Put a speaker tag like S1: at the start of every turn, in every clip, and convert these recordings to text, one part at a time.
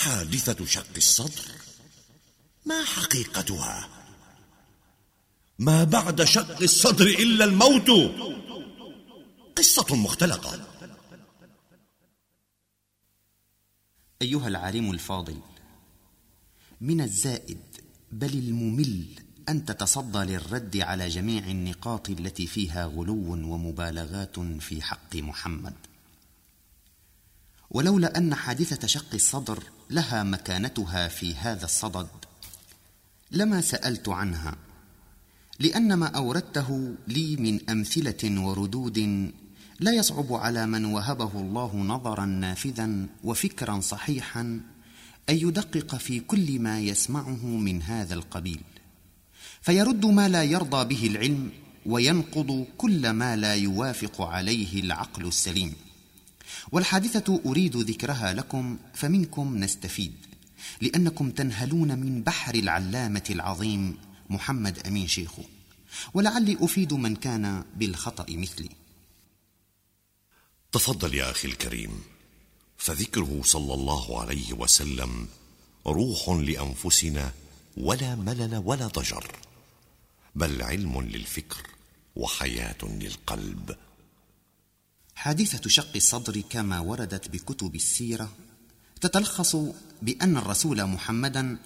S1: حادثة شق الصدر. ما حقيقتها؟ ما بعد شق الصدر إلا الموت. قصة مختلقة
S2: أيها العالم الفاضل من الزائد بل الممل أن تتصدى للرد على جميع النقاط التي فيها غلو ومبالغات في حق محمد. ولولا أن حادثة شق الصدر لها مكانتها في هذا الصدد. لما سألت عنها لأن ما أوردته لي من أمثلة وردود لا يصعب على من وهبه الله نظرا نافذا وفكرا صحيحا أن يدقق في كل ما يسمعه من هذا القبيل. فيرد ما لا يرضى به العلم وينقض كل ما لا يوافق عليه العقل السليم. والحادثة أريد ذكرها لكم فمنكم نستفيد لأنكم تنهلون من بحر العلامة العظيم محمد أمين شيخو ولعلي أفيد من كان بالخطأ مثلي.
S1: تفضل يا أخي الكريم فذكره صلى الله عليه وسلم روح لأنفسنا ولا ملل ولا ضجر بل علم للفكر وحياة للقلب
S2: حادثة شق الصدر كما وردت بكتب السيرة تتلخص بأن الرسول محمدا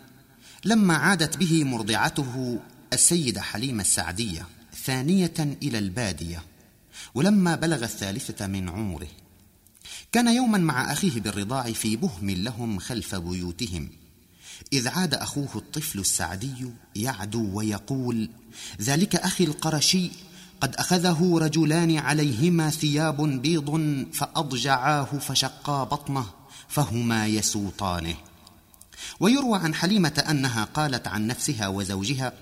S2: لما عادت به مرضعته السيدة حليمة السعدية ثانية إلى البادية ولما بلغ الثالثة من عمره. كان يوما مع أخيه بالرضاع في بهم لهم خلف بيوتهم. إذ عاد أخوه الطفل السعدي يعدو ويقول ذلك أخي القرشي قد أخذه رجلان عليهما ثياب بيض فأضجعاه فشقا بطنه فهما يسوطانه. ويروى عن حليمة أنها قالت عن نفسها وزوجها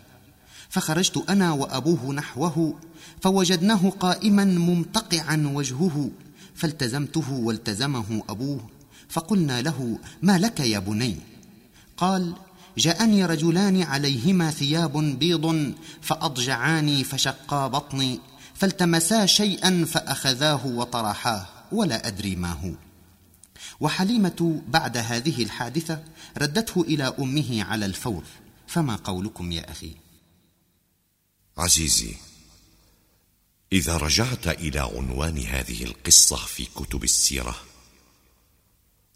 S2: فخرجت أنا وأبوه نحوه فوجدناه قائما ممتقعا وجهه فالتزمته والتزمه أبوه فقلنا له ما لك يا بني؟ قال جاءني رجلان عليهما ثياب بيض فأضجعاني فشقا بطني فالتمسا شيئا فأخذاه وطرحاه ولا أدري ما هو. وحليمة بعد هذه الحادثة ردته إلى أمه على الفور فما قولكم يا أخي؟
S1: عزيزي إذا رجعت إلى عنوان هذه القصة في كتب السيرة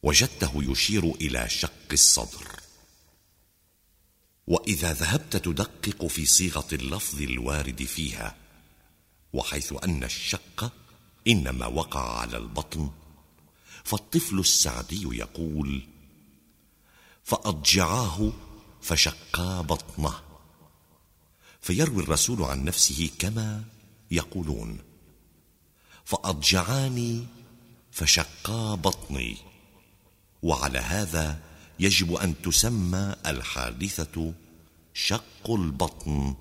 S1: وجدته يشير إلى شق الصدر. وإذا ذهبت تدقق في صيغة اللفظ الوارد فيها وحيث أن الشق إنما وقع على البطن فالطفل السعدي يقول فأضجعاه فشقا بطنه. فيروي الرسول عن نفسه كما يقولون فأضجعاني فشقا بطني وعلى هذا يجب أن تسمى الحادثة شق البطن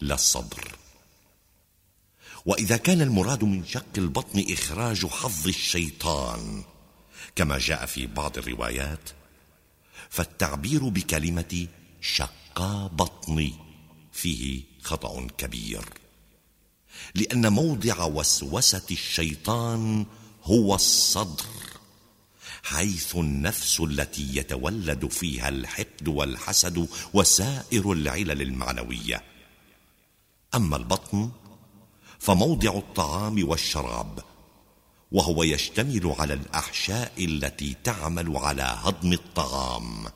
S1: لا الصدر. وإذا كان المراد من شق البطن إخراج حظ الشيطان كما جاء في بعض الروايات فالتعبير بكلمة شقا بطني فيه خطأ كبير لأن موضع وسوسة الشيطان هو الصدر. حيث النفس التي يتولد فيها الحقد والحسد وسائر العلل المعنوية. أما البطن فموضع الطعام والشراب وهو يشتمل على الأحشاء التي تعمل على هضم الطعام.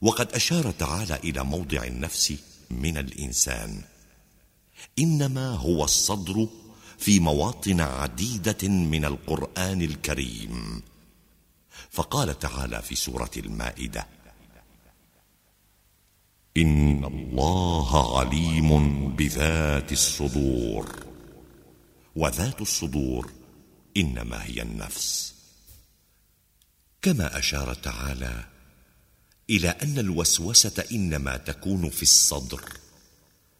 S1: وقد أشار تعالى إلى موضع النفس من الإنسان. إنما هو الصدر في مواطن عديدة من القرآن الكريم. فقال تعالى في سورة المائدة إن الله عليم بذات الصدور. وذات الصدور إنما هي النفس. كما أشار تعالى إلى أن الوسوسة إنما تكون في الصدر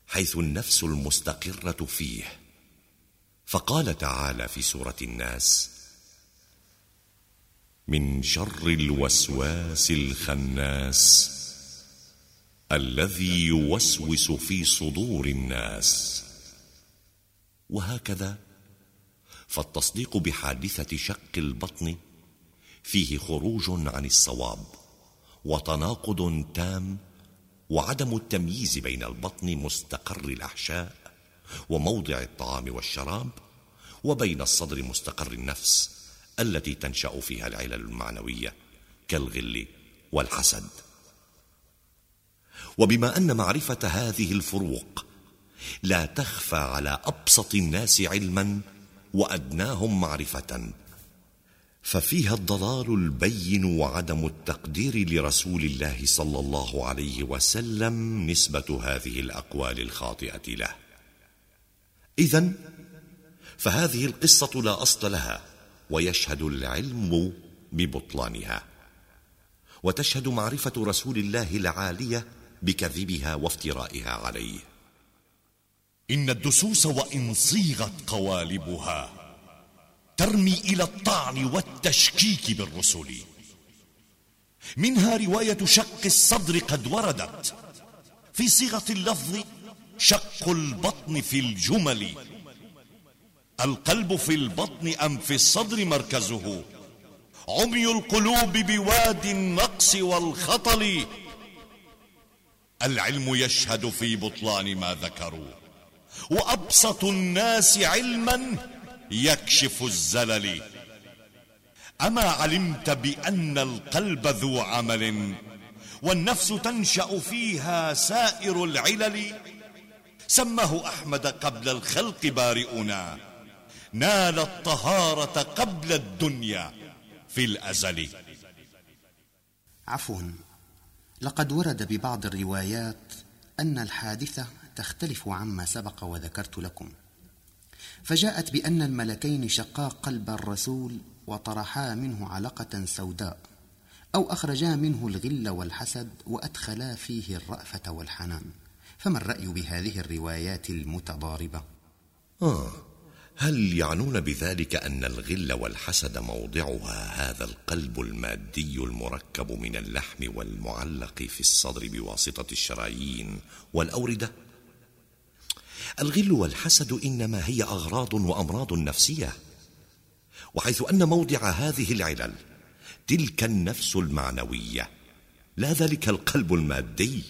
S1: حيث النفس المستقرة فيه. فقال تعالى في سورة الناس من شر الوسواس الخناس الذي يوسوس في صدور الناس. وهكذا فالتصديق بحادثة شق البطن فيه خروج عن الصواب وتناقض تام وعدم التمييز بين البطن مستقر الأحشاء وموضع الطعام والشراب وبين الصدر مستقر النفس التي تنشأ فيها العلل المعنوية كالغل والحسد. وبما أن معرفة هذه الفروق لا تخفى على أبسط الناس علما وأدناهم معرفة ففيها الضلال البين وعدم التقدير لرسول الله صلى الله عليه وسلم نسبة هذه الأقوال الخاطئة له. اذا فهذه القصة لا أصل لها ويشهد العلم ببطلانها وتشهد معرفة رسول الله العالية بكذبها وافترائها عليه.
S3: إن الدسوس وإن صيغت قوالبها ترمي إلى الطعن والتشكيك بالرسل. منها رواية شق الصدر قد وردت في صيغة اللفظ شق البطن في الجمل. القلب في البطن أم في الصدر مركزه؟ عمي القلوب بواد النقص والخطل. العلم يشهد في بطلان ما ذكروا. وأبسط الناس علما يكشف الزلل. أما علمت بأن القلب ذو عمل والنفس تنشأ فيها سائر العلل. سماه أحمد قبل الخلق بارئنا. نال الطهارة قبل الدنيا في الأزل.
S2: عفوا. لقد ورد ببعض الروايات أن الحادثة تختلف عما سبق وذكرت لكم. فجاءت بأن الملكين شقا قلب الرسول وطرحا منه علقة سوداء أو أخرجا منه الغل والحسد وأدخلا فيه الرأفة والحنان. فما الرأي بهذه الروايات المتضاربة؟
S1: آه هل يعنون بذلك أن الغل والحسد موضعها هذا القلب المادي المركب من اللحم والمعلق في الصدر بواسطة الشرايين والأوردة؟ الغل والحسد إنما هي أغراض وأمراض نفسية وحيث أن موضع هذه العلل تلك النفس المعنوية لا ذلك القلب المادي.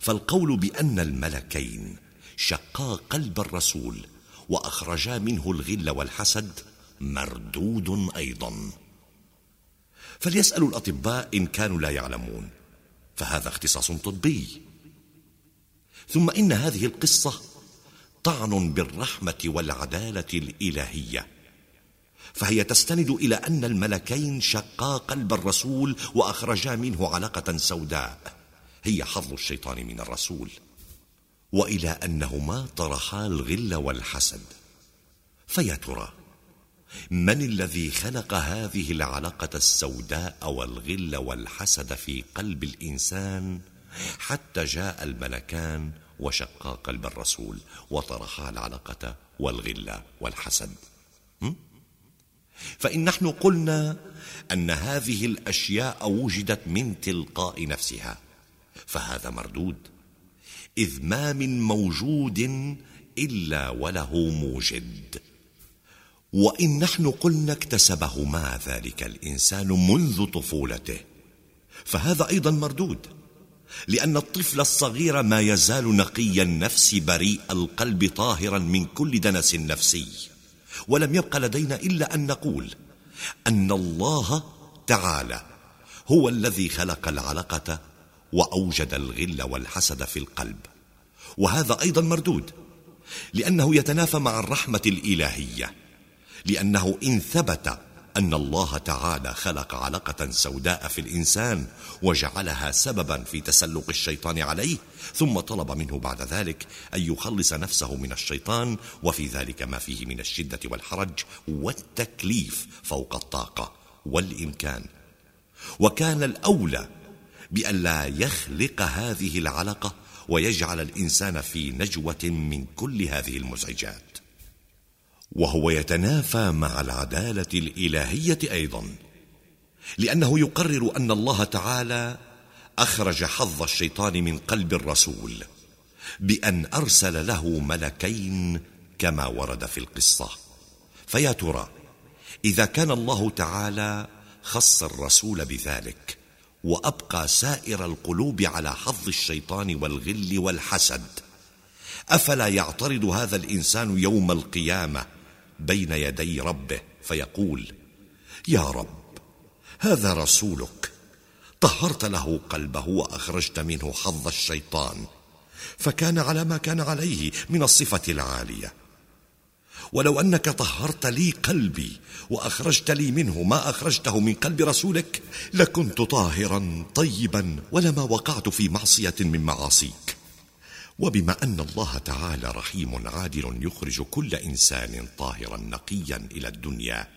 S1: فالقول بأن الملكين شقا قلب الرسول وأخرجا منه الغل والحسد مردود أيضا. فليسال الأطباء إن كانوا لا يعلمون. فهذا اختصاص طبي. ثم إن هذه القصة طعن بالرحمة والعدالة الإلهية. فهي تستند إلى أن الملكين شقا قلب الرسول وأخرجا منه علقة سوداء. هي حظ الشيطان من الرسول. وإلى أنهما طرحا الغل والحسد. فيا ترى من الذي خلق هذه العلقة السوداء والغل والحسد في قلب الإنسان حتى جاء الملكان وشقا قلب الرسول وطرحا العلقة والغل والحسد؟ فإن نحن قلنا أن هذه الأشياء وجدت من تلقاء نفسها فهذا مردود. إذ ما من موجود إلا وله موجد. وإن نحن قلنا اكتسبهما ذلك الإنسان منذ طفولته. فهذا أيضا مردود لأن الطفل الصغير ما يزال نقي النفس بريء القلب طاهرا من كل دنس نفسي. ولم يبق لدينا إلا أن نقول أن الله تعالى هو الذي خلق العلقة وأوجد الغل والحسد في القلب. وهذا أيضا مردود لأنه يتنافى مع الرحمة الإلهية لأنه إن ثبت أن الله تعالى خلق علقة سوداء في الإنسان وجعلها سببا في تسلق الشيطان عليه ثم طلب منه بعد ذلك أن يخلص نفسه من الشيطان وفي ذلك ما فيه من الشدة والحرج والتكليف فوق الطاقة والإمكان. وكان الأولى بأن لا يخلق هذه العلقة ويجعل الإنسان في نجوة من كل هذه المزعجات. وهو يتنافى مع العدالة الإلهية أيضا لأنه يقرر أن الله تعالى أخرج حظ الشيطان من قلب الرسول بأن أرسل له ملكين كما ورد في القصة. فيا ترى إذا كان الله تعالى خص الرسول بذلك وأبقى سائر القلوب على حظ الشيطان والغل والحسد. أفلا يعترض هذا الإنسان يوم القيامة بين يدي ربه؟ فيقول يا رب هذا رسولك. طهرت له قلبه وأخرجت منه حظ الشيطان. فكان على ما كان عليه من الصفة العالية. ولو أنك طهرت لي قلبي وأخرجت لي منه ما أخرجته من قلب رسولك لكنت طاهرا طيبا ولما وقعت في معصية من معاصيك. وبما أن الله تعالى رحيم عادل يخرج كل إنسان طاهرا نقيا إلى الدنيا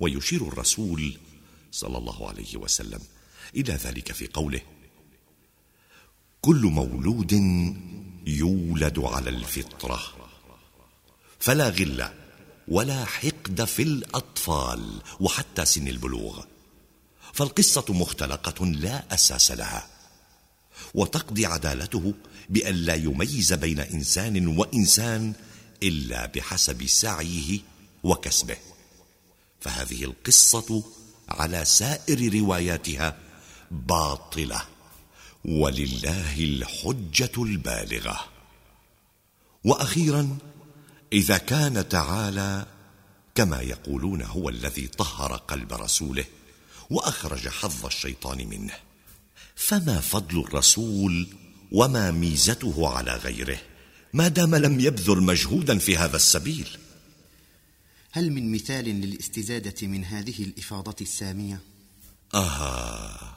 S1: ويشير الرسول صلى الله عليه وسلم إلى ذلك في قوله كل مولود يولد على الفطرة فلا غل ولا حقد في الأطفال وحتى سن البلوغ. فالقصة مختلقة لا أساس لها وتقضي عدالته بأن لا يميز بين إنسان وإنسان إلا بحسب سعيه وكسبه. فهذه القصة على سائر رواياتها باطلة ولله الحجة البالغة. وأخيرا إذا كان تعالى كما يقولون هو الذي طهر قلب رسوله وأخرج حظ الشيطان منه. فما فضل الرسول وما ميزته على غيره؟ ما دام لم يبذل مجهودا في هذا السبيل.
S2: هل من مثال للاستزادة من هذه الإفاضة السامية؟
S1: أها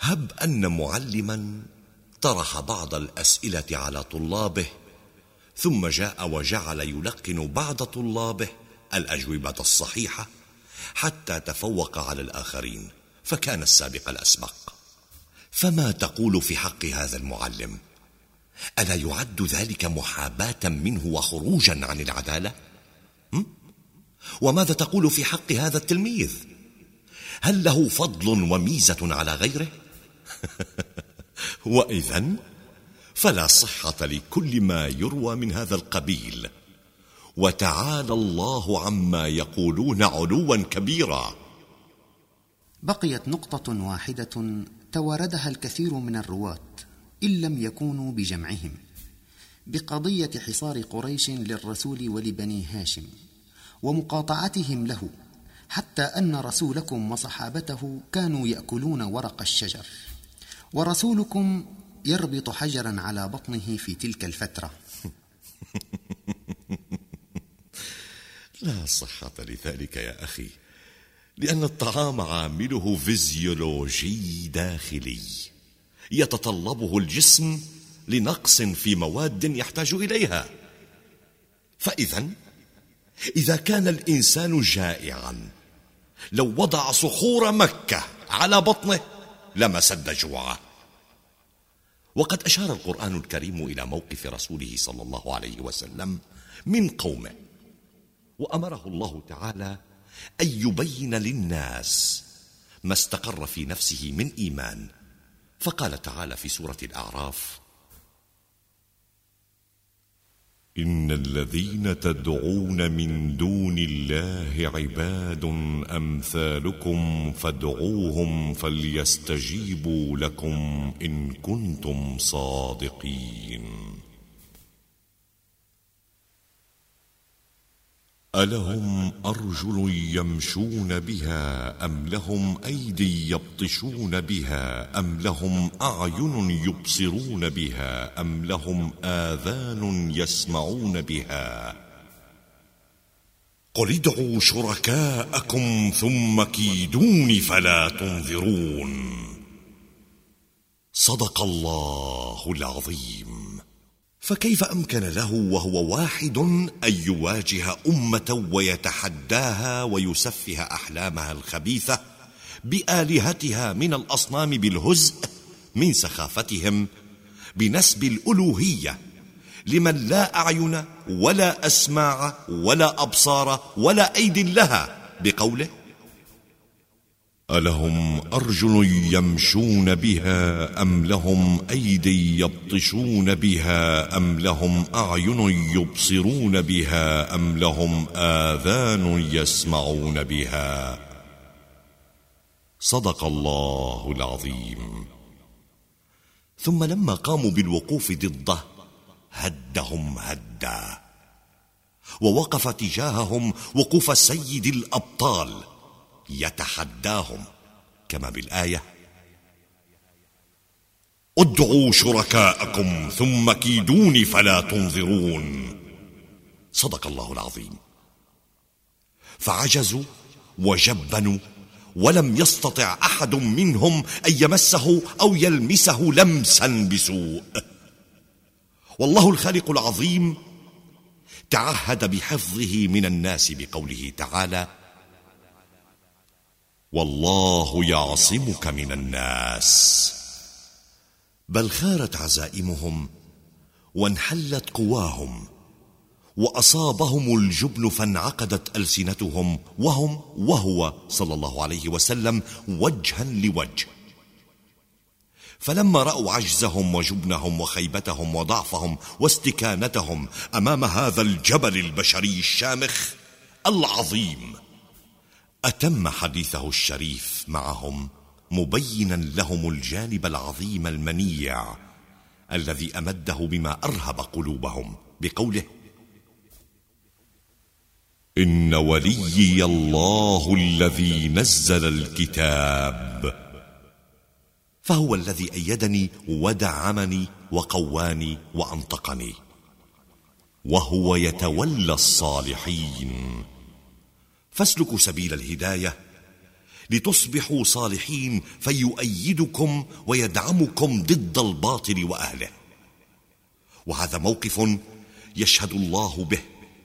S1: هب أن معلما طرح بعض الأسئلة على طلابه ثم جاء وجعل يلقن بعض طلابه الأجوبة الصحيحة حتى تفوق على الآخرين فكان السابق الأسبق. فما تقول في حق هذا المعلم؟ ألا يعد ذلك محاباة منه وخروجا عن العدالة؟ وماذا تقول في حق هذا التلميذ؟ هل له فضل وميزة على غيره؟ واذا فلا صحة لكل ما يروى من هذا القبيل. وتعالى الله عما يقولون علوا كبيرا.
S2: بقيت نقطة واحدة تواردها الكثير من الرواة إن لم يكونوا بجمعهم بقضية حصار قريش للرسول ولبني هاشم ومقاطعتهم له حتى أن رسولكم وصحابته كانوا يأكلون ورق الشجر. ورسولكم يربط حجرا على بطنه في تلك الفترة.
S1: لا صحة لذلك يا أخي لأن الطعام عامله فيزيولوجي داخلي يتطلبه الجسم لنقص في مواد يحتاج إليها. فاذا إذا كان الإنسان جائعا لو وضع صخور مكة على بطنه لما سد جوعه وقد أشار القرآن الكريم إلى موقف رسوله صلى الله عليه وسلم من قومه وأمره الله تعالى أن يبين للناس ما استقر في نفسه من إيمان. فقال تعالى في سورة الأعراف إن الذين تدعون من دون الله عباد أمثالكم فادعوهم فليستجيبوا لكم إن كنتم صادقين. ألهم أرجل يمشون بها أم لهم أيدي يبطشون بها أم لهم أعين يبصرون بها أم لهم آذان يسمعون بها قل ادعوا شركاءكم ثم كيدون فلا تنظرون صدق الله العظيم فكيف أمكن له وهو واحد أن يواجه أمة ويتحداها ويسفه أحلامها الخبيثة بآلهتها من الأصنام بالهزء من سخافتهم بنسب الألوهية لمن لا أعين ولا أسماع ولا أبصار ولا أيد لها بقوله ألهم أرجل يمشون بها أم لهم أيدي يبطشون بها أم لهم أعين يبصرون بها أم لهم آذان يسمعون بها؟ صدق الله العظيم. ثم لما قاموا بالوقوف ضده هدهم هدا. ووقف تجاههم وقوف سيد الأبطال. يتحداهم كما بالآية ادعوا شركاءكم ثم كيدوني فلا تنظرون. صدق الله العظيم. فعجزوا وجبنوا ولم يستطع أحد منهم أن يمسه أو يلمسه لمسا بسوء. والله الخالق العظيم تعهد بحفظه من الناس بقوله تعالى والله يعصمك من الناس. بل خارت عزائمهم وانحلت قواهم وأصابهم الجبن فانعقدت ألسنتهم وهم وهو صلى الله عليه وسلم وجها لوجه. فلما رأوا عجزهم وجبنهم وخيبتهم وضعفهم واستكانتهم أمام هذا الجبل البشري الشامخ العظيم أتم حديثه الشريف معهم مبينا لهم الجانب العظيم المنيع الذي أمده بما أرهب قلوبهم بقوله إن وليي الله الذي نزل الكتاب. فهو الذي أيدني ودعمني وقواني وأنطقني وهو يتولى الصالحين. فاسلكوا سبيل الهداية لتصبحوا صالحين فيؤيدكم ويدعمكم ضد الباطل وأهله. وهذا موقف يشهد الله به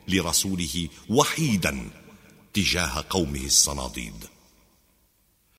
S1: لرسوله وحيدا تجاه قومه الصناديد.